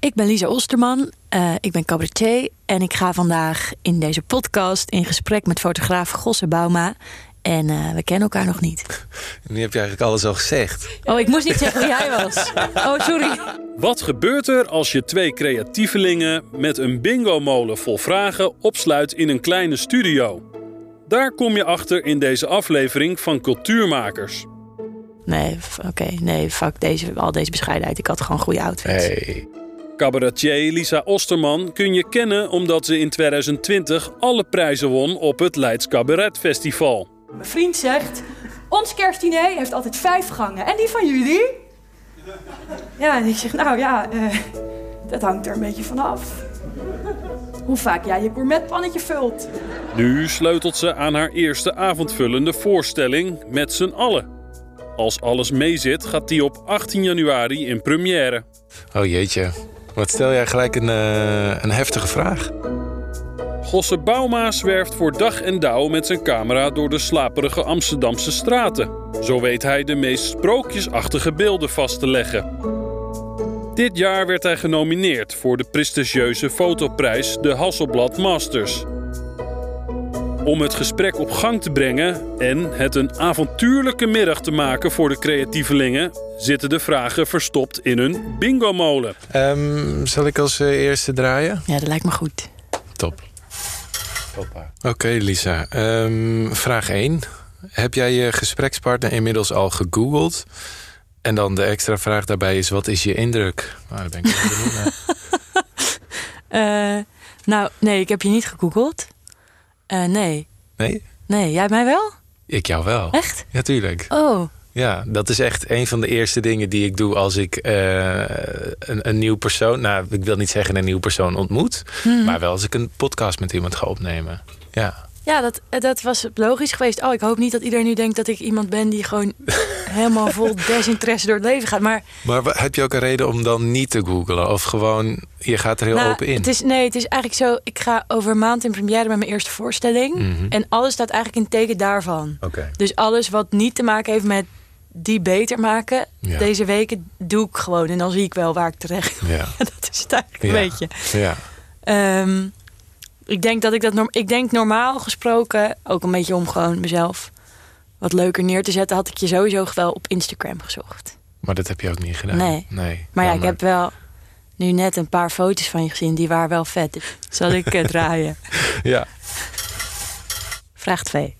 Ik ben Lisa Osterman, uh, ik ben cabaretier en ik ga vandaag in deze podcast in gesprek met fotograaf Gosse Bauma. En uh, we kennen elkaar nog niet. Nu heb je eigenlijk alles al gezegd. Oh, ik moest niet zeggen wie hij was. Oh, sorry. Wat gebeurt er als je twee creatievelingen met een bingo-molen vol vragen opsluit in een kleine studio? Daar kom je achter in deze aflevering van Cultuurmakers. Nee, oké, nee, fuck deze, al deze bescheidenheid. Ik had gewoon goede outfits. Hey. Cabaretier Lisa Osterman kun je kennen omdat ze in 2020 alle prijzen won op het Leids Cabaret Festival. Mijn vriend zegt, ons kerstdiner heeft altijd vijf gangen. En die van jullie? Ja, en ik zeg, nou ja, uh, dat hangt er een beetje vanaf. Hoe vaak jij je gourmetpannetje vult. Nu sleutelt ze aan haar eerste avondvullende voorstelling met z'n allen. Als alles meezit, gaat die op 18 januari in première. Oh jeetje, wat stel jij gelijk een, uh, een heftige vraag. Gosse Bauma zwerft voor dag en dauw met zijn camera door de slaperige Amsterdamse straten. Zo weet hij de meest sprookjesachtige beelden vast te leggen. Dit jaar werd hij genomineerd voor de prestigieuze fotoprijs de Hasselblad Masters. Om het gesprek op gang te brengen en het een avontuurlijke middag te maken voor de creatievelingen, zitten de vragen verstopt in een bingo-molen. Um, zal ik als uh, eerste draaien? Ja, dat lijkt me goed. Top. Oké, okay, Lisa. Um, vraag 1. Heb jij je gesprekspartner inmiddels al gegoogeld? En dan de extra vraag daarbij is: wat is je indruk? Nou, daar ben ik wel benieuwd naar. uh, nou, nee, ik heb je niet gegoogeld. Uh, nee. Nee? Nee, jij mij wel? Ik jou wel. Echt? Ja, tuurlijk. Oh. Ja, dat is echt een van de eerste dingen die ik doe als ik uh, een, een nieuw persoon, nou, ik wil niet zeggen een nieuw persoon ontmoet, hmm. maar wel als ik een podcast met iemand ga opnemen. Ja. Ja, dat, dat was logisch geweest. Oh, ik hoop niet dat iedereen nu denkt dat ik iemand ben die gewoon helemaal vol desinteresse door het leven gaat. Maar, maar heb je ook een reden om dan niet te googlen? Of gewoon, je gaat er heel nou, open in? Het is, nee, het is eigenlijk zo. Ik ga over een maand in première met mijn eerste voorstelling. Mhm. En alles staat eigenlijk in teken daarvan. Dus alles wat niet te maken heeft met die beter maken. Ja. Deze weken doe ik gewoon. En dan zie ik wel waar ik terecht Ja. dat is het eigenlijk Ja. een beetje. Ja. Ehm, ik denk dat ik dat norm ik denk normaal gesproken, ook een beetje om gewoon mezelf wat leuker neer te zetten, had ik je sowieso wel op Instagram gezocht. Maar dat heb je ook niet gedaan. Nee. nee. Maar ja, ik heb wel nu net een paar foto's van je gezien, die waren wel vet. Dus Zal ik eh, draaien? Ja. Vraag 2.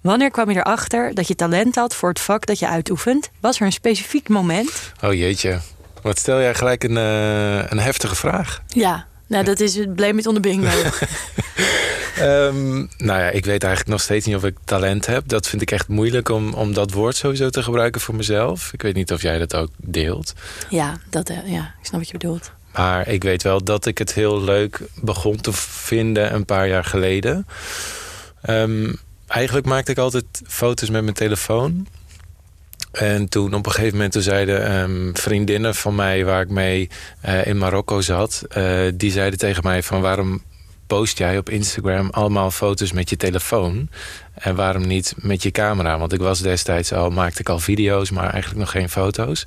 Wanneer kwam je erachter dat je talent had voor het vak dat je uitoefent? Was er een specifiek moment? Oh jeetje. Wat stel jij gelijk een, eh, een heftige vraag? Ja, nou dat is het blame it on the bingo. Ehm, nou ja, ik weet eigenlijk nog steeds niet of ik talent heb. Dat vind ik echt moeilijk om, om dat woord sowieso te gebruiken voor mezelf. Ik weet niet of jij dat ook deelt. ja, dat, eh, ja, ik snap wat je bedoelt. Maar ik weet wel dat ik het heel leuk begon te vinden een paar jaar geleden. Ehm, eigenlijk maakte ik altijd foto's met mijn telefoon. En toen op een gegeven moment zeiden ehm, vriendinnen van mij waar ik mee eh, in Marokko zat, eh, die zeiden tegen mij van waarom post jij op Instagram allemaal foto's met je telefoon en waarom niet met je camera? Want ik was destijds al maakte ik al video's, maar eigenlijk nog geen foto's.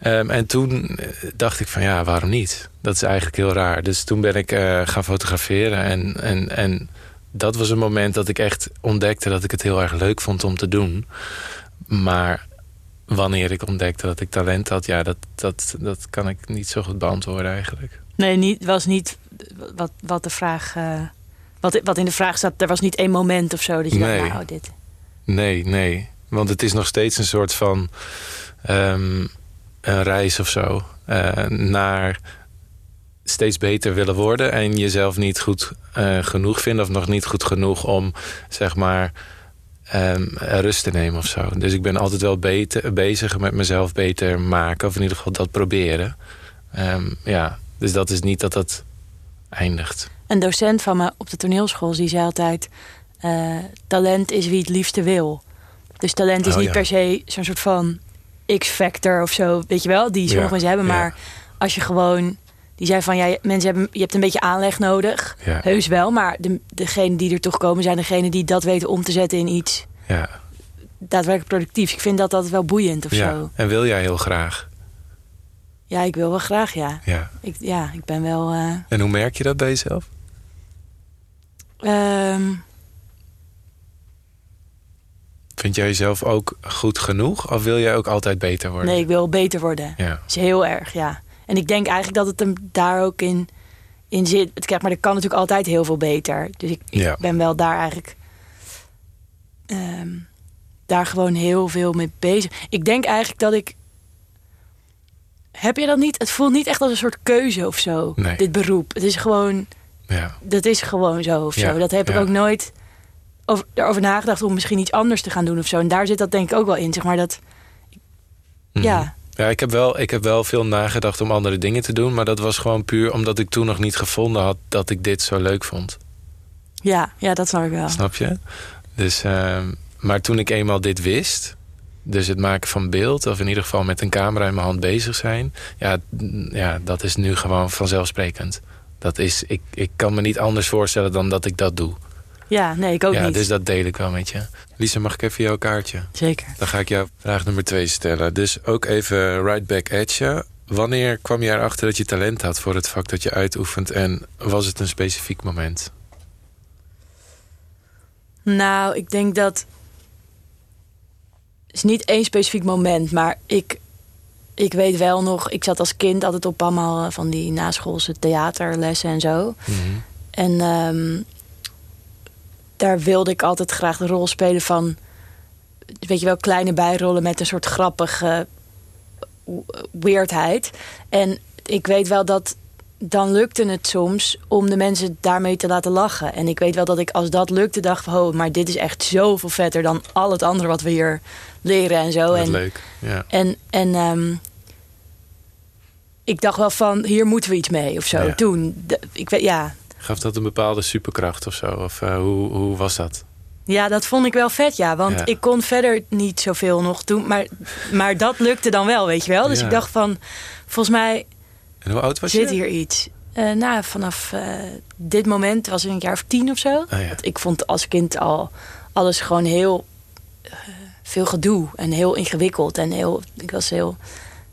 Ehm, en toen eh, dacht ik van ja, waarom niet? Dat is eigenlijk heel raar. Dus toen ben ik gaan fotograferen en, en, en dat was een moment dat ik echt ontdekte dat ik het heel erg leuk vond om te doen. Maar wanneer ik ontdekte dat ik talent had, ja, dat, dat, dat kan ik niet zo goed beantwoorden eigenlijk. Nee, niet, was niet wat, wat de vraag. eh, wat, wat in de vraag staat, er was niet één moment of zo dat je Nee. dacht, nou, dit. Nee, nee. Want het is nog steeds een soort van ehm, een reis of zo. eh, naar steeds beter willen worden en jezelf niet goed eh, genoeg vinden of nog niet goed genoeg om zeg maar ehm, rust te nemen of zo. Dus ik ben altijd wel beter, bezig met mezelf beter maken of in ieder geval dat proberen. Ehm, ja, dus dat is niet dat dat eindigt. Een docent van me op de toneelschool die zei altijd: eh, talent is wie het liefste wil. Dus talent is Oh, niet ja. per se zo'n soort van X-factor of zo, weet je wel, die sommige Ja, mensen hebben. ja. Maar als je gewoon, die zei van ja, mensen hebben, je hebt een beetje aanleg nodig, Ja. heus wel, maar de, degenen die er toch komen zijn degenen die dat weten om te zetten in iets Ja, daadwerkelijk productiefs. Ik vind dat altijd wel boeiend of ja. zo. En wil jij heel graag? Ja, ik wil wel graag, ja. Ja. Ik, ja, ik ben wel... eh, En hoe merk je dat bij jezelf? ehm, Vind jij jezelf ook goed genoeg? Of wil jij ook altijd beter worden? nee, ik wil beter worden. Ja. Dat is heel erg, ja. En ik denk eigenlijk dat het hem daar ook in, in zit. Het, kijk, maar er kan natuurlijk altijd heel veel beter. Dus ik, ik Ja. ben wel daar eigenlijk... ehm, daar gewoon heel veel mee bezig. Ik denk eigenlijk dat ik... Heb je dat niet? Het voelt niet echt als een soort keuze of zo, Nee. dit beroep. Het is gewoon... Ja. Dat is gewoon zo of Ja, zo. Dat heb ik ook nooit over, erover nagedacht om misschien iets anders te gaan doen of zo. En daar zit dat denk ik ook wel in, zeg maar. Dat, Mhm. Ja, Ja, ik heb, wel, ik heb wel veel nagedacht om andere dingen te doen. Maar dat was gewoon puur omdat ik toen nog niet gevonden had dat ik dit zo leuk vond. ja, ja, dat snap ik wel. Snap je? Dus, ehm, maar toen ik eenmaal dit wist, dus het maken van beeld, of in ieder geval met een camera in mijn hand bezig zijn, ja, ja dat is nu gewoon vanzelfsprekend. Dat is, ik, ik kan me niet anders voorstellen dan dat ik dat doe. Ja, nee, ik ook ja, niet. dus dat deel ik wel met je. Lisa, mag ik even jouw kaartje? Zeker. Dan ga ik jou vraag nummer twee stellen. Dus ook even right back at you. Wanneer kwam je erachter dat je talent had voor het vak dat je uitoefent? En was het een specifiek moment? Nou, ik denk dat... Het is niet één specifiek moment, maar ik, ik weet wel nog... Ik zat als kind altijd op allemaal eh, van die naschoolse theaterlessen en zo. Mhm. En ehm, daar wilde ik altijd graag de rol spelen van... Weet je wel, kleine bijrollen met een soort grappige weirdheid. En ik weet wel dat dan lukte het soms om de mensen daarmee te laten lachen. En ik weet wel dat ik als dat lukte dacht van... Oh, maar dit is echt zoveel vetter dan al het andere wat we hier leren en zo. En, leuk. Ja. en, en ehm, ik dacht wel van, hier moeten we iets mee of zo. Ja. Toen, ik weet, ja, Gaf dat een bepaalde superkracht of zo? Of eh, hoe, hoe was dat? Ja, dat vond ik wel vet, ja. Want Ja. ik kon verder niet zoveel nog doen. Maar, maar dat lukte dan wel, weet je wel. Dus Ja. ik dacht van, volgens mij En hoe oud was zit je? hier iets. Eh nou, vanaf eh, dit moment was ik een jaar of tien of zo. Ja. Want Ik vond als kind al alles gewoon heel veel gedoe. En heel ingewikkeld. En heel, ik was heel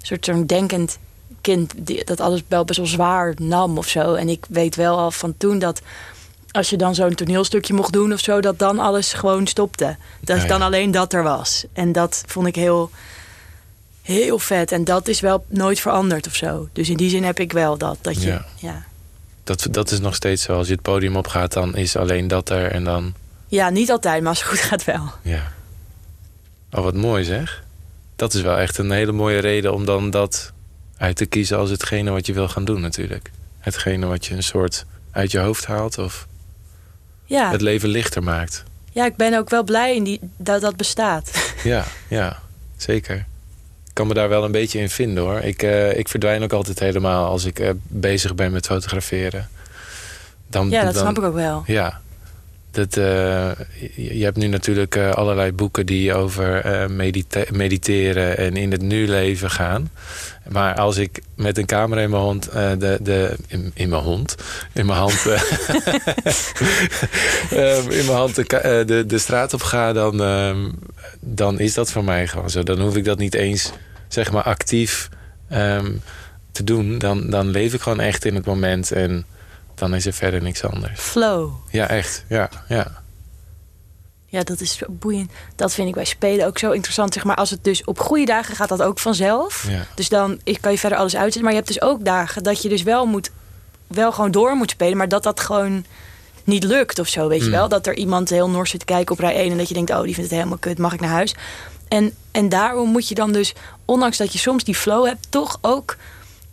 soort zo'n denkend kind die, dat alles wel best wel zwaar nam of zo. En ik weet wel al van toen dat als je dan zo'n toneelstukje mocht doen of zo, dat dan alles gewoon stopte. Dat Ja, ja. dan alleen dat er was. En dat vond ik heel, heel vet. En dat is wel nooit veranderd of zo. Dus in die zin heb ik wel dat. Dat je, Ja. ja. Dat, dat is nog steeds zo. Als je het podium opgaat, dan is alleen dat er en dan... Ja, niet altijd, maar als het goed gaat wel. Ja. Oh, wat mooi zeg. Dat is wel echt een hele mooie reden om dan dat uit te kiezen als hetgene wat je wil gaan doen natuurlijk. Hetgene wat je een soort uit je hoofd haalt of Ja, het leven lichter maakt. ja ik ben ook wel blij in die, dat dat bestaat. Ja, ja, zeker. Ik kan me daar wel een beetje in vinden hoor. Ik, eh, ik verdwijn ook altijd helemaal als ik eh, bezig ben met fotograferen. Dan, Ja, dat dan, snap ik ook wel. Ja. Dat, eh, je, hebt nu natuurlijk eh, allerlei boeken die over eh, medite- mediteren en in het nu leven gaan. Maar als ik met een camera in mijn hond, de, de, in, in mijn hond, in mijn hand, in mijn hand de, ka- eh, de, de straat op ga, dan, ehm, dan is dat voor mij gewoon zo. Dan hoef ik dat niet eens, zeg maar, actief ehm, te doen. Dan, dan leef ik gewoon echt in het moment en dan is er verder niks anders. Flow. Ja, echt. Ja, ja. Ja, dat is boeiend. Dat vind ik bij spelen ook zo interessant. Zeg maar, als het dus op goede dagen gaat dat ook vanzelf. ja. Dus dan kan je verder alles uitzetten. Maar je hebt dus ook dagen dat je dus wel moet, wel gewoon door moet spelen, maar dat dat gewoon niet lukt of zo, weet je Mm. wel? Dat er iemand heel nors zit te kijken op rij 1 en dat je denkt, oh, die vindt het helemaal kut, mag ik naar huis? En, en daarom moet je dan dus, ondanks dat je soms die flow hebt, toch ook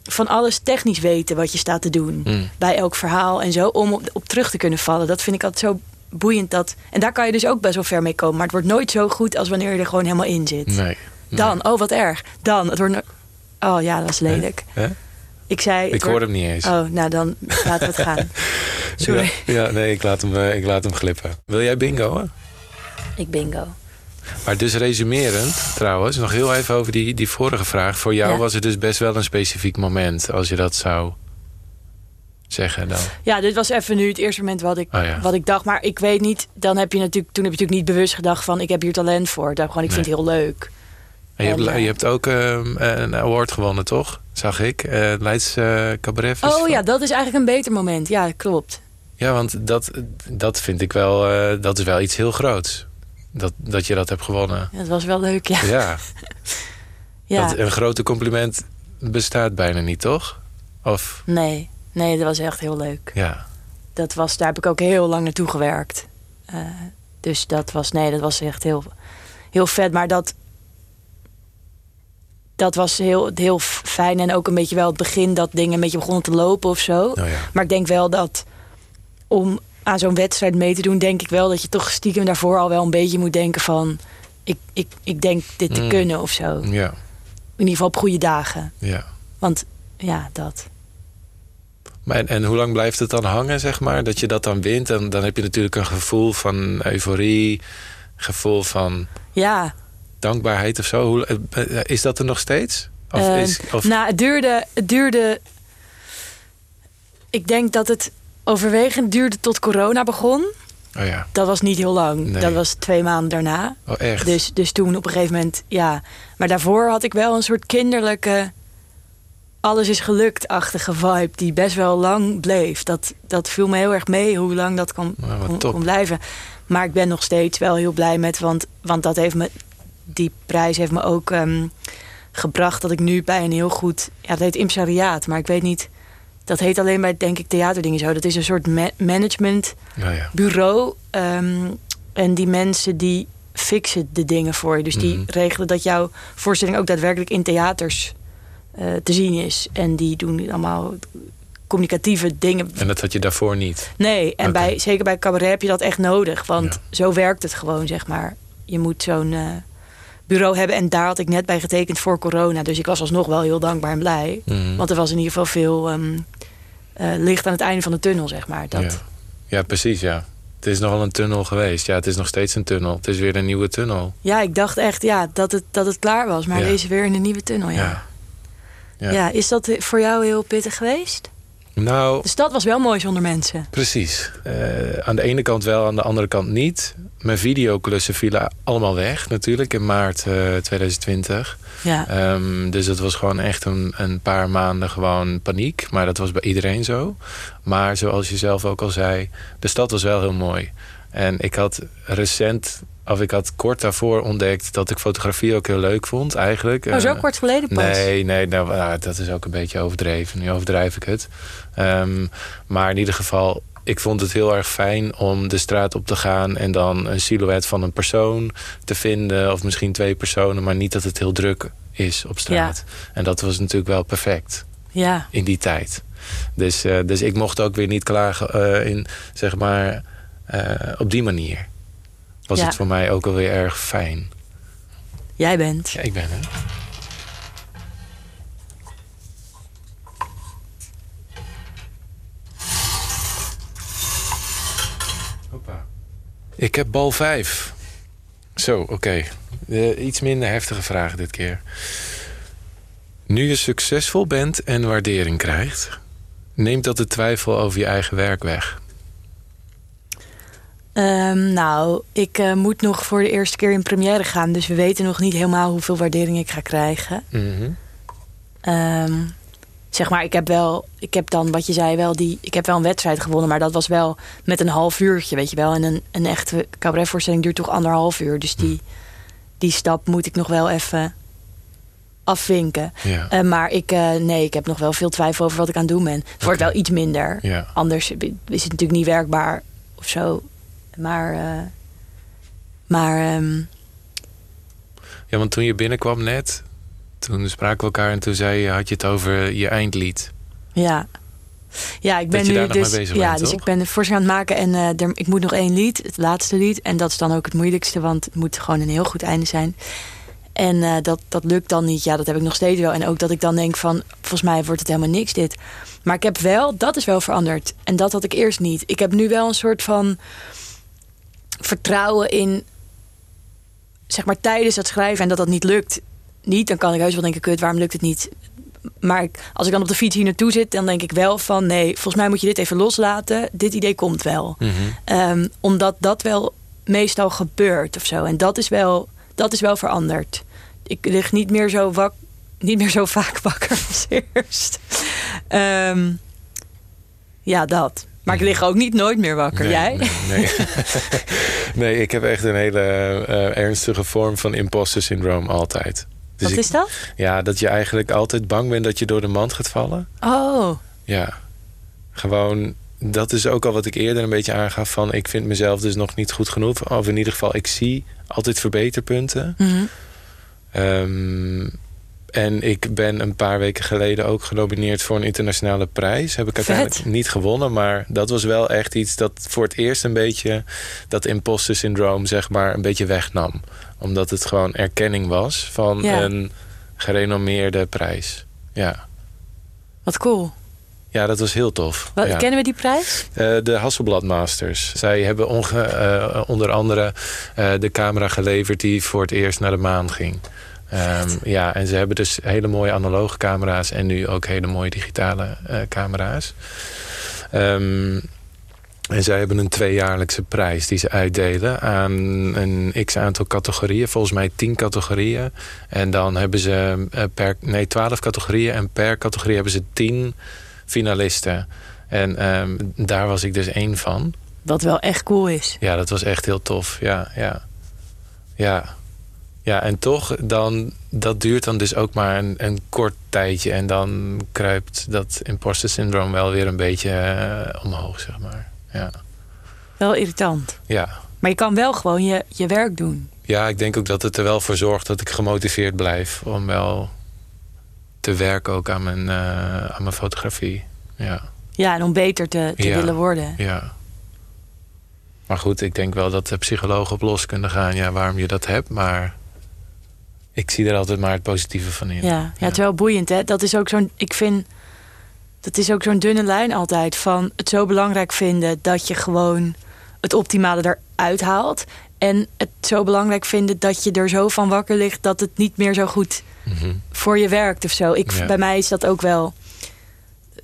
van alles technisch weten wat je staat te doen. Mm. Bij elk verhaal en zo, om op, op terug te kunnen vallen. Dat vind ik altijd zo boeiend. Dat, en daar kan je dus ook best wel ver mee komen. Maar het wordt nooit zo goed als wanneer je er gewoon helemaal in zit. Nee. nee. Dan, oh wat erg. Dan, het wordt... no- Oh ja, dat was lelijk. Hè? Ik zei... Ik wordt- hoor hem niet eens. Oh, nou dan laten we het gaan. Sorry. Ja, ja, nee, ik laat, hem, eh, ik laat hem glippen. Wil jij bingo? Hè? Ik bingo. Maar dus resumerend, trouwens, nog heel even over die, die vorige vraag. Voor jou Ja. was het dus best wel een specifiek moment, als je dat zou zeggen dan. Ja, dit was even nu het eerste moment wat ik, Oh ja. wat ik dacht. Maar ik weet niet, dan heb je natuurlijk, toen heb je natuurlijk niet bewust gedacht van ik heb hier talent voor. Dacht gewoon, ik vind het heel leuk. En je, En, hebt, eh, je hebt ook ehm, een award gewonnen, toch? Zag ik. Eh Leids Cabaret Festival. Oh ja, dat is eigenlijk een beter moment. Ja, klopt. Ja, want dat, dat vind ik wel... dat is wel iets heel groots. Dat, dat je dat hebt gewonnen. Dat was wel leuk, ja. Ja, ja. Dat, een grote compliment bestaat bijna niet, toch? Of, Nee, nee, dat was echt heel leuk. ja. Dat was, daar heb ik ook heel lang naartoe gewerkt. Eh, dus dat was, nee, dat was echt heel, heel vet. Maar dat, dat was heel, heel fijn. En ook een beetje wel het begin dat dingen een beetje begonnen te lopen of zo. Ja. Maar ik denk wel dat om aan zo'n wedstrijd mee te doen, denk ik wel dat je toch stiekem daarvoor al wel een beetje moet denken van. Ik, ik, ik denk dit te Mm. kunnen of zo. In Ja, ieder geval op goede dagen. ja. Want ja, dat. Maar en, en hoe lang blijft het dan hangen, zeg maar? Dat je dat dan wint. En dan heb je natuurlijk een gevoel van euforie. Gevoel van Ja, dankbaarheid of zo. Hoe, eh, is dat er nog steeds? Of Eh, is, of, Nou, het duurde, het duurde. Ik denk dat het overwegend duurde tot corona begon. oh ja, Dat was niet heel lang. Nee. Dat was twee maanden daarna. oh echt? Dus, dus toen op een gegeven moment, ja. Maar daarvoor had ik wel een soort kinderlijke. Alles is gelukt-achtige vibe. Die best wel lang bleef. Dat, dat viel me heel erg mee hoe lang dat kon, Nou, kon, kon blijven. Maar ik ben nog steeds wel heel blij met. Want, want dat heeft me. Die prijs heeft me ook ehm, gebracht dat ik nu bij een heel goed. Ja, dat heet imsariaat. Maar ik weet niet. Dat heet alleen bij, denk ik, theaterdingen zo. Dat is een soort ma- management Nou ja. bureau. ehm, en die mensen die fixen de dingen voor je. Dus die Mhm. regelen dat jouw voorstelling ook daadwerkelijk in theaters eh, te zien is. En die doen allemaal communicatieve dingen. En dat had je daarvoor niet. Nee, en bij, zeker bij cabaret heb je dat echt nodig. Want Ja. zo werkt het gewoon, zeg maar. Je moet zo'n eh, bureau hebben. En daar had ik net bij getekend voor corona. Dus ik was alsnog wel heel dankbaar en blij. Mhm. Want er was in ieder geval veel ehm, eh, licht aan het einde van de tunnel, zeg maar. Dat, Ja. ja, precies, ja. Het is nogal een tunnel geweest. Ja, het is nog steeds een tunnel. Het is weer een nieuwe tunnel. Ja, ik dacht echt ja, dat, het, dat het klaar was. Maar Ja. deze weer in een nieuwe tunnel, ja. Ja. ja. Ja. is dat voor jou heel pittig geweest? Nou, De stad was wel mooi zonder mensen. Precies. Eh, aan de ene kant wel, aan de andere kant niet. Mijn videoklussen vielen allemaal weg natuurlijk in maart eh, 2020. Ja, Ehm, dus het was gewoon echt een, een paar maanden gewoon paniek. Maar dat was bij iedereen zo. Maar zoals je zelf ook al zei, de stad was wel heel mooi. En ik had recent, of ik had kort daarvoor ontdekt dat ik fotografie ook heel leuk vond eigenlijk. oh, zo Eh, kort geleden pas. Nee, nee nou, nou, dat is ook een beetje overdreven. Nu overdrijf ik het. Ehm, maar in ieder geval, ik vond het heel erg fijn om de straat op te gaan... en dan een silhouet van een persoon te vinden. Of misschien twee personen, maar niet dat het heel druk is op straat. En dat was natuurlijk wel perfect Ja, in die tijd. Dus, eh, dus ik mocht ook weer niet klagen eh, in, zeg maar, eh, op die manier. Was Ja. het voor mij ook alweer erg fijn. jij bent. Ja, ik ben er. Ik heb bal 5. Zo, oké. Eh, iets minder heftige vraag dit keer. Nu je succesvol bent en waardering krijgt, neemt dat de twijfel over je eigen werk weg. Ehm, nou, ik eh, moet nog voor de eerste keer in première gaan. Dus we weten nog niet helemaal hoeveel waardering ik ga krijgen. Ehm, zeg maar, ik heb wel, ik heb dan wat je zei wel, die, ik heb wel een wedstrijd gewonnen, maar dat was wel met een half uurtje, weet je wel. En een, een echte cabaretvoorstelling duurt toch anderhalf uur. Dus die, die stap moet ik nog wel even afvinken. Ja. Eh, maar ik, eh, nee, ik heb nog wel veel twijfel over wat ik aan het doen ben. Het wordt wel iets minder. ja. Anders is het natuurlijk niet werkbaar of zo. Maar, eh, maar ehm, Ja, want toen je binnenkwam net, toen spraken we elkaar en toen zei je, had je het over je eindlied. Ja. Ja, ik ben je nu dus, ja, bent, dus ik ben de voorstelling aan het maken en eh, er, ik moet nog één lied, het laatste lied. En dat is dan ook het moeilijkste, want het moet gewoon een heel goed einde zijn. En eh, dat, dat lukt dan niet. Ja, dat heb ik nog steeds wel. En ook dat ik dan denk van, volgens mij wordt het helemaal niks dit. Maar ik heb wel, dat is wel veranderd. En dat had ik eerst niet. Ik heb nu wel een soort van vertrouwen in, zeg maar tijdens het schrijven en dat dat niet lukt. Niet, dan kan ik heus wel denken, kut, waarom lukt het niet? Maar als ik dan op de fiets hier naartoe zit, dan denk ik wel van... nee, volgens mij moet je dit even loslaten. Dit idee komt wel. Mhm. Ehm, omdat dat wel meestal gebeurt of zo. En dat is wel, dat is wel veranderd. ik lig niet meer zo, wak, niet meer zo vaak wakker als eerst. Ehm, ja, dat. Maar ik lig ook niet nooit meer wakker. Nee, Jij? Nee, nee. nee, ik heb echt een hele eh, ernstige vorm van imposter syndroom altijd. Dus Wat ik- is dat? Ja, dat je eigenlijk altijd bang bent dat je door de mand gaat vallen. Oh, Ja, gewoon. Dat is ook al wat ik eerder een beetje aangaf van... ik vind mezelf dus nog niet goed genoeg. Of in ieder geval, ik zie altijd verbeterpunten. Ehm, en ik ben een paar weken geleden ook genomineerd voor een internationale prijs. Heb ik uiteindelijk Vet. niet gewonnen, maar dat was wel echt iets dat voor het eerst een beetje dat imposter syndroom zeg maar een beetje wegnam. Omdat het gewoon erkenning was van Ja. een gerenommeerde prijs. Ja. wat cool. ja, dat was heel tof. Wat, ja. Kennen we die prijs? Eh, de Hasselblad Masters. Zij hebben onge- eh, onder andere eh, de camera geleverd die voor het eerst naar de maan ging. Ehm, ja, en ze hebben dus hele mooie analoge camera's en nu ook hele mooie digitale camera's. Ehm, en zij hebben een tweejaarlijkse prijs die ze uitdelen aan een x aantal categorieën. Volgens mij tien categorieën. En dan hebben ze eh, per, nee, twaalf categorieën. En per categorie hebben ze tien finalisten. En ehm, daar was ik dus één van. Wat wel echt cool is. Ja, dat was echt heel tof. Ja, ja. Ja. Ja, en toch, dan, dat duurt dan dus ook maar een, een kort tijdje. En dan kruipt dat imposter syndroom wel weer een beetje eh, omhoog, zeg maar. Ja. Wel irritant. ja. Maar je kan wel gewoon je, je werk doen. Ja, ik denk ook dat het er wel voor zorgt dat ik gemotiveerd blijf. Om wel te werken ook aan mijn, eh, aan mijn fotografie. Ja. Ja, en om beter te, te Ja. willen worden. Ja. Maar goed, ik denk wel dat de psychologen op los kunnen gaan. Ja, waarom je dat hebt. Maar ik zie er altijd maar het positieve van in. Ja, ja, het is wel boeiend, hè? Dat is ook zo'n. Ik vind. Dat is ook zo'n dunne lijn altijd. Van het zo belangrijk vinden dat je gewoon het optimale eruit haalt. En het zo belangrijk vinden dat je er zo van wakker ligt dat het niet meer zo goed Mhm. voor je werkt of zo. Ik, Ja. Bij mij is dat ook wel,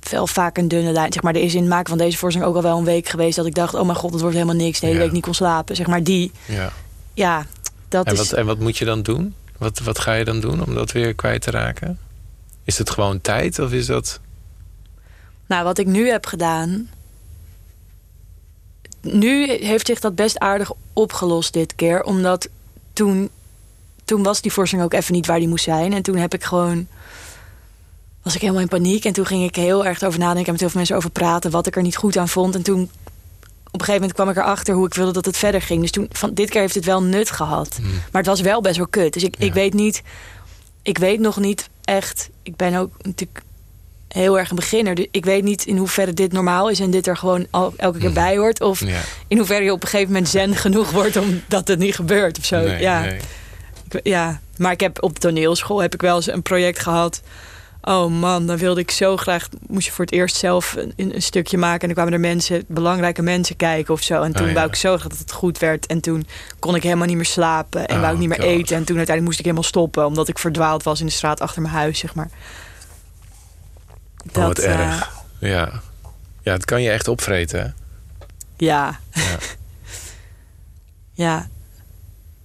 wel vaak een dunne lijn. Zeg maar, er is in het maken van deze voorstelling ook al wel een week geweest dat ik dacht: oh mijn god, het wordt helemaal niks. De hele Ja. week niet kon slapen. Zeg maar, die, ja. ja, dat En, is. wat, en wat moet je dan doen? Wat, wat ga je dan doen om dat weer kwijt te raken? Is het gewoon tijd of is dat... Nou, wat ik nu heb gedaan. Nu heeft zich dat best aardig opgelost dit keer. Omdat toen, toen was die voorstelling ook even niet waar die moest zijn. En toen heb ik gewoon. Was ik helemaal in paniek. En toen ging ik heel erg over nadenken. En met heel veel mensen over praten. Wat ik er niet goed aan vond. En toen. Op een gegeven moment kwam ik erachter hoe ik wilde dat het verder ging. Dus toen, van dit keer heeft het wel nut gehad. Hmm. Maar het was wel best wel kut. Dus ik, Ja. ik weet niet. Ik weet nog niet echt. Ik ben ook natuurlijk heel erg een beginner. Dus ik weet niet in hoeverre dit normaal is en dit er gewoon al, elke keer Mhm. bij hoort. Of Ja, in hoeverre je op een gegeven moment zen genoeg wordt omdat het niet gebeurt of zo. nee, ja. nee. Ik- ja, maar ik heb op de toneelschool heb ik wel eens een project gehad. Oh man, dan wilde ik zo graag. Moest je voor het eerst zelf een, een stukje maken. En dan kwamen er mensen, belangrijke mensen kijken of zo. En toen Oh, ja. wou ik zo graag dat het goed werd. En toen kon ik helemaal niet meer slapen. En Oh, wou ik niet meer God. eten. En toen uiteindelijk moest ik helemaal stoppen. Omdat ik verdwaald was in de straat achter mijn huis, zeg maar. Oh, wat eh, erg. Ja. ja, het kan je echt opvreten. hè? Ja. Ja. ja.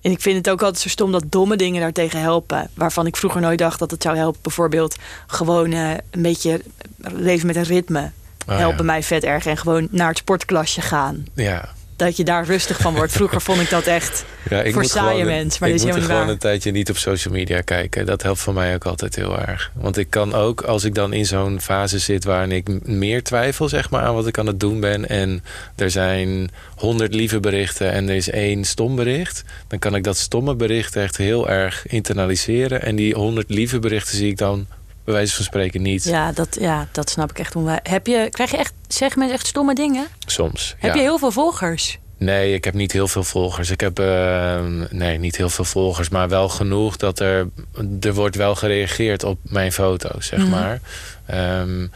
En ik vind het ook altijd zo stom dat domme dingen daartegen helpen. Waarvan ik vroeger nooit dacht dat het zou helpen. Bijvoorbeeld gewoon eh, een beetje leven met een ritme. Oh, helpen ja. mij vet erg. En gewoon naar het sportklasje gaan. Ja, Dat je daar rustig van wordt. Vroeger vond ik dat echt... Ja, ik Voor saaie gewoon, mensen, maar ik is moet gewoon waar. een tijdje niet op social media kijken. Dat helpt voor mij ook altijd heel erg. Want ik kan ook, als ik dan in zo'n fase zit waarin ik meer twijfel zeg maar, aan wat ik aan het doen ben. En er zijn honderd lieve berichten en er is één stom bericht. Dan kan ik dat stomme bericht echt heel erg internaliseren. En die honderd lieve berichten zie ik dan bij wijze van spreken niet. Ja, dat, ja, dat snap ik echt. Heb je, krijg je echt, zeggen mensen echt stomme dingen? Soms. Heb ja. je heel veel volgers? Nee, ik heb niet heel veel volgers. Ik heb eh, nee, niet heel veel volgers, maar wel genoeg dat er er wordt wel gereageerd op mijn foto's, zeg Mhm. maar. Ehm,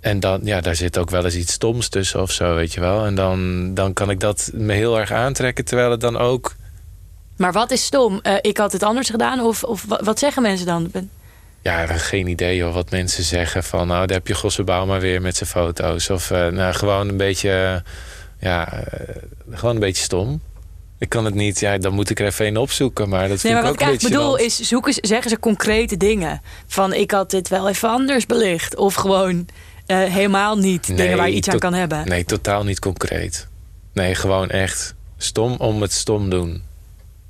en dan, ja, daar zit ook wel eens iets stoms tussen of zo, weet je wel. En dan, dan kan ik dat me heel erg aantrekken, terwijl het dan ook. Maar wat is stom? Eh, ik had het anders gedaan? Of, of wa- wat zeggen mensen dan? Ja, geen idee joh, wat mensen zeggen van... nou, daar heb je Gosse Bauma weer met zijn foto's. Of eh, nou, gewoon een beetje... ja, eh, gewoon een beetje stom. Ik kan het niet, ja, dan moet ik er even een opzoeken. Maar dat Nee, vind maar ik wat ook ik eigenlijk bedoel is, zoeken, ze- zeggen ze concrete dingen. Van ik had dit wel even anders belicht. Of gewoon eh, helemaal niet dingen waar je iets aan kan hebben. Nee, totaal niet concreet. Nee, gewoon echt stom om het stom doen.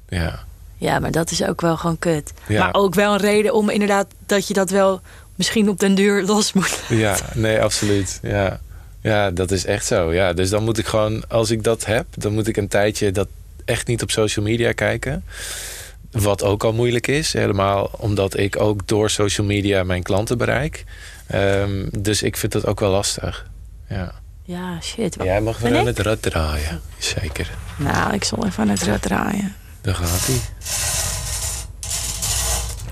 Ja, Ja, maar dat is ook wel gewoon kut. Ja. Maar ook wel een reden om inderdaad dat je dat wel misschien op den duur los moet. ja nee, absoluut. Ja. ja, dat is echt zo. Ja, dus dan moet ik gewoon, als ik dat heb, dan moet ik een tijdje dat echt niet op social media kijken. Wat ook al moeilijk is, helemaal omdat ik ook door social media mijn klanten bereik. Ehm, dus ik vind dat ook wel lastig. Ja. Ja, shit. Jij mag Ben aan het rad draaien. Zeker. Nou, ik zal even aan het rad draaien. Daar gaat hij.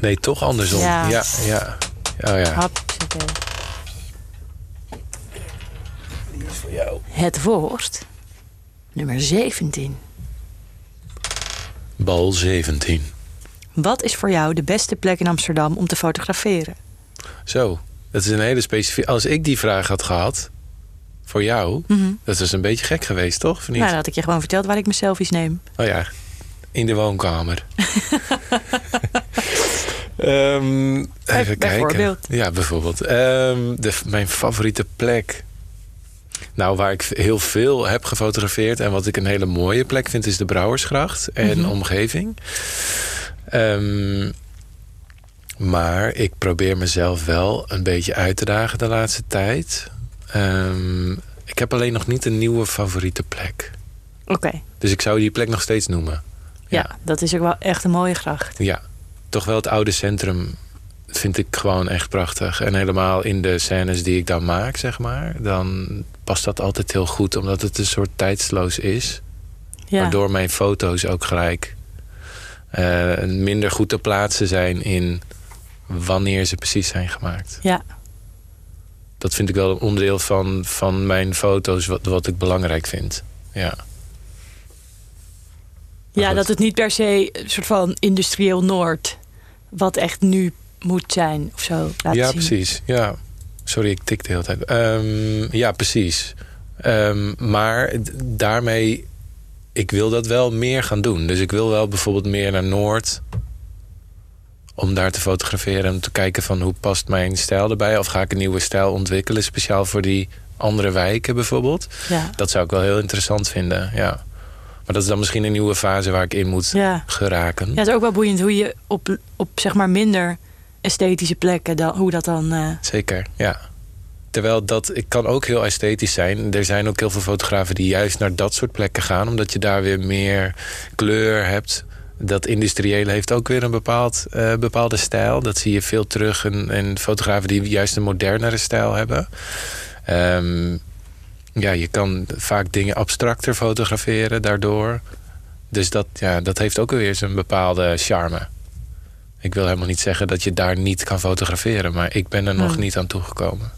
Nee, toch andersom. Ja. Ja, ja. Oh ja. Die is voor jou. Het woord nummer 17. Bal 17. Wat is voor jou de beste plek in Amsterdam om te fotograferen? Zo, dat is een hele specifieke... Als ik die vraag had gehad, voor jou... Mhm. dat is een beetje gek geweest, toch? Nou, dan had ik je gewoon verteld waar ik mijn selfies neem. Oh ja, in de woonkamer. Ehm, even kijken. bijvoorbeeld. Ja, bijvoorbeeld. Ehm, de, mijn favoriete plek. Nou, waar ik heel veel heb gefotografeerd... en wat ik een hele mooie plek vind... is de Brouwersgracht en Mhm. omgeving. Ehm, maar ik probeer mezelf wel een beetje uit te dagen de laatste tijd. Ik heb alleen nog niet een nieuwe favoriete plek. Oké, Dus ik zou die plek nog steeds noemen. Ja. dat is ook wel echt een mooie gracht. Ja, toch wel het oude centrum vind ik gewoon echt prachtig. En helemaal in de scènes die ik dan maak, zeg maar... dan past dat altijd heel goed, omdat het een soort tijdsloos is. Ja. Waardoor mijn foto's ook gelijk eh, minder goed te plaatsen zijn... in wanneer ze precies zijn gemaakt. Ja. Dat vind ik wel een onderdeel van, van mijn foto's... Wat, wat ik belangrijk vind. Ja. Ja, dat het niet per se een soort van industrieel Noord... wat echt nu moet zijn of zo laten ja, zien. precies. Ja. Sorry, ik tik de hele tijd. Ehm, ja, precies. Ehm, maar daarmee, ik wil dat wel meer gaan doen. Dus ik wil wel bijvoorbeeld meer naar Noord. Om daar te fotograferen en te kijken van hoe past mijn stijl erbij. Of ga ik een nieuwe stijl ontwikkelen, speciaal voor die andere wijken bijvoorbeeld. Ja. Dat zou ik wel heel interessant vinden, ja. Maar dat is dan misschien een nieuwe fase waar ik in moet Ja. geraken. ja, het is ook wel boeiend hoe je op, op zeg maar minder esthetische plekken... Dan, hoe dat dan... eh, Zeker, ja. Terwijl dat ik kan ook heel esthetisch zijn. Er zijn ook heel veel fotografen die juist naar dat soort plekken gaan, omdat je daar weer meer kleur hebt. Dat industriële heeft ook weer een bepaald, eh, bepaalde stijl. Dat zie je veel terug in, in fotografen die juist een modernere stijl hebben. Ehm, ja, je kan vaak dingen abstracter fotograferen daardoor. Dus dat, ja, dat heeft ook weer zijn bepaalde charme. Ik wil helemaal niet zeggen dat je daar niet kan fotograferen, maar ik ben er nog Hmm. niet aan toegekomen.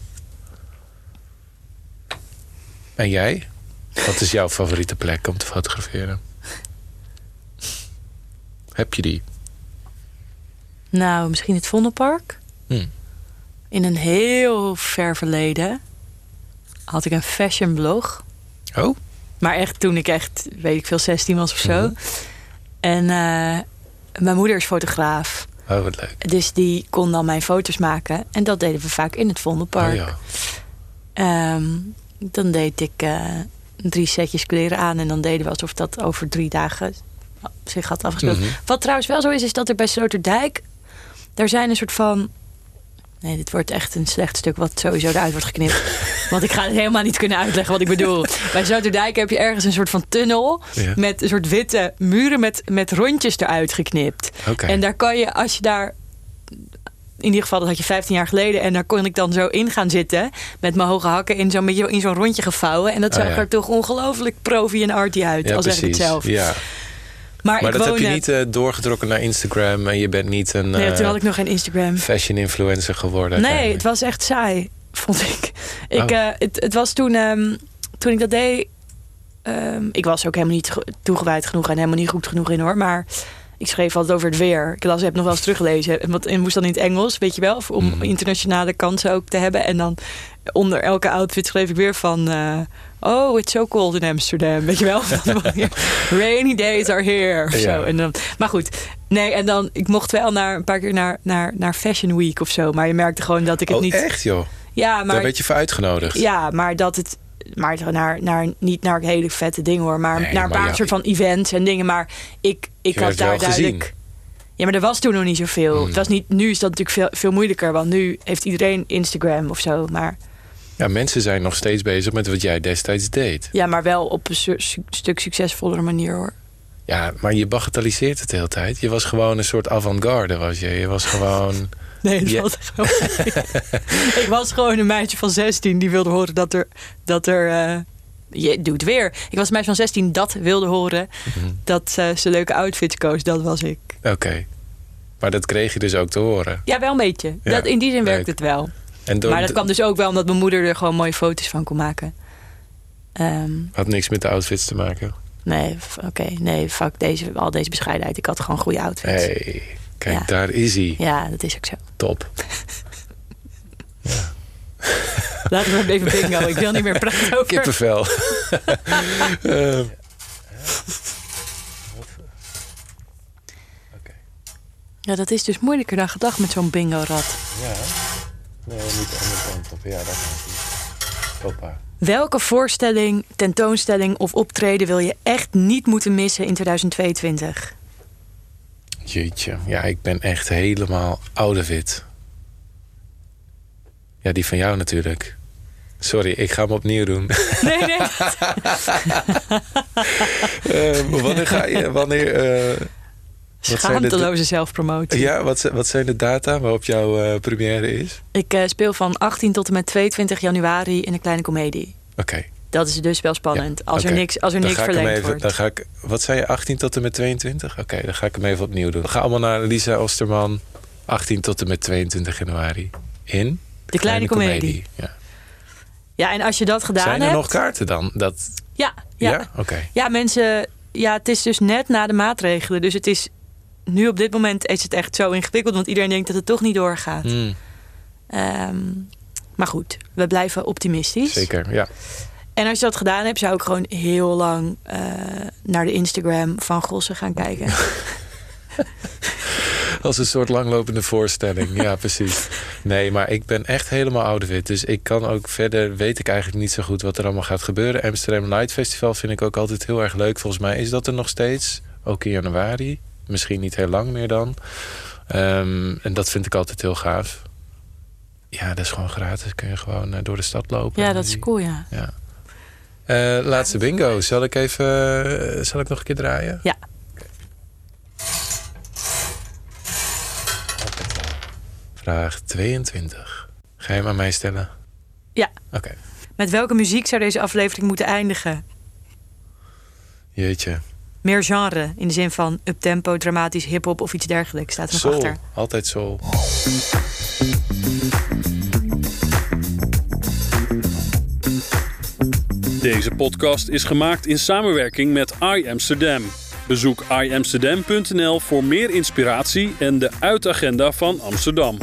En jij? Wat is jouw favoriete plek om te fotograferen? Heb je die? nou, misschien het Vondelpark. Hm. In een heel ver verleden had ik een fashion blog. Oh? Maar echt toen ik echt, weet ik veel, 16 was of zo. Mhm. En eh, mijn moeder is fotograaf. Oh, wat leuk. Dus die kon dan mijn foto's maken. En dat deden we vaak in het Vondelpark. Oh, ja. Ehm, dan deed ik eh, drie setjes kleren aan. En dan deden we alsof dat over drie dagen zich had afgespeeld. Mhm. Wat trouwens wel zo is, is dat er bij Sloterdijk... daar zijn een soort van... Nee, dit wordt echt een slecht stuk wat sowieso eruit wordt geknipt. Want ik ga het helemaal niet kunnen uitleggen wat ik bedoel. Bij Sloterdijk heb je ergens een soort van tunnel... Ja. met een soort witte muren met, met rondjes eruit geknipt. En daar kan je, als je daar... In ieder geval, dat had je 15 jaar geleden. En daar kon ik dan zo in gaan zitten. Met mijn hoge hakken in zo'n in zo'n rondje gevouwen. En dat Oh, zag ja. er toch ongelooflijk profi en arty uit. Ja, al zeg ik het zelf. Ja. Maar, Maar ik dat heb je niet eh, doorgetrokken naar Instagram en je bent niet een Nee, eh, toen had ik nog geen Instagram. fashion influencer geworden. Nee, het was echt saai, vond ik. ik Oh. eh, het, het was toen, ehm, toen ik dat deed... ehm, ik was ook helemaal niet ge- toegewijd genoeg en helemaal niet goed genoeg in hoor. Maar ik schreef altijd over het weer. Ik las, heb nog wel eens teruggelezen. En, wat, en moest dan in het Engels, weet je wel. Om Mhm. internationale kansen ook te hebben. En dan onder elke outfit schreef ik weer van... eh, oh, it's so cold in Amsterdam. Weet je wel? Rainy days are here. Of Ja. zo. En dan, maar goed. Nee, en dan... Ik mocht wel naar, een paar keer naar, naar, naar Fashion Week of zo. Maar je merkte gewoon dat ik het Oh, niet... echt joh? Ja, Daar maar... werd je voor uitgenodigd? Ja, maar dat het. Maar naar, naar, niet naar hele vette dingen hoor. Maar Nee, naar een paar ja, soort van events en dingen. Maar ik, ik had daar duidelijk. gezien. Ja, maar er was toen nog niet zoveel. Hmm. Het was niet, nu is dat natuurlijk veel, veel moeilijker. Want nu heeft iedereen Instagram of zo. Maar, Ja, mensen zijn nog steeds bezig met wat jij destijds deed. ja, maar wel op een su- su- stuk succesvollere manier hoor. Ja, maar je bagatelliseert het de hele tijd. Je was gewoon een soort avant-garde, was je. Je was gewoon... Nee, dat was ik was gewoon een meisje van 16 die wilde horen dat er. Dat er eh, je doet weer. Ik was een meisje van 16 dat wilde horen Mhm. dat eh, ze leuke outfits koos. Dat was ik. Oké. Maar dat kreeg je dus ook te horen. Ja, wel een beetje. Ja, dat, in die zin werkt leuk. het wel. En door, maar dat kwam dus ook wel omdat mijn moeder er gewoon mooie foto's van kon maken. Ehm, had niks met de outfits te maken. nee, oké. nee, fuck deze, al deze bescheidenheid. Ik had gewoon goede outfits. hey, kijk, Ja. daar is hij. Ja, dat is ook zo. Top. Laten we even bingo. Ik wil niet meer praten over... Kippenvel. Ehm, Ja, dat is dus moeilijker dan gedacht met zo'n bingo-rad. ja. Nee, niet de andere kant op. Ja, daar gaat. Hoppa. Welke voorstelling, tentoonstelling of optreden wil je echt niet moeten missen in 2022? Jeetje. Ja, ik ben echt helemaal ouderwit. Ja, die van jou natuurlijk. Sorry, ik ga hem opnieuw doen. Nee, nee. Eh, wanneer ga je? Wanneer, de- Schaamteloze zelfpromotie. ja, wat, wat zijn de data waarop jouw eh, première is? Ik speel van 18 tot en met 22 januari in een kleine komedie. Oké. Dat is dus wel spannend. als, er niks, als er Dan niks ga ik hem verlengd even, wordt. dan ga ik, wat zei je, 18 tot en met 22? Oké, dan ga ik hem even opnieuw doen. We gaan allemaal naar Lisa Osterman, 18 tot en met 22 januari. In? De kleine komedie. Ja. Ja, en als je dat gedaan Zijn er hebt... nog kaarten dan? Dat, Ja, ja. ja? Oké. Ja, mensen... Ja, het is dus net na de maatregelen. Dus het is... Nu op dit moment is het echt zo ingewikkeld. Want iedereen denkt dat het toch niet doorgaat. Hmm, Ehm, maar goed, we blijven optimistisch. zeker, ja. En als je dat gedaan hebt, zou ik gewoon heel lang eh, naar de Instagram van Gossen gaan kijken. Als een soort langlopende voorstelling. Ja, precies. Nee, maar ik ben echt helemaal ouderwit. Dus ik kan ook verder, weet ik eigenlijk niet zo goed wat er allemaal gaat gebeuren. Amsterdam Night Festival vind ik ook altijd heel erg leuk. Volgens mij is dat er nog steeds. Ook in januari. Misschien niet heel lang meer dan. Ehm, en dat vind ik altijd heel gaaf. Ja, dat is gewoon gratis. Kun je gewoon eh, door de stad lopen. ja, dat is cool, ja. Ja. Eh, laatste bingo. Zal ik even. eh, zal ik nog een keer draaien? Ja. Vraag 22. Ga je hem aan mij stellen? Ja. Oké. Met welke muziek zou deze aflevering moeten eindigen? Jeetje. Meer genre, in de zin van uptempo, dramatisch, hip-hop of iets dergelijks. Staat er nog Soul. achter. Altijd soul. Deze podcast is gemaakt in samenwerking met iAmsterdam. Bezoek iamsterdam.nl voor meer inspiratie en de uitagenda van Amsterdam.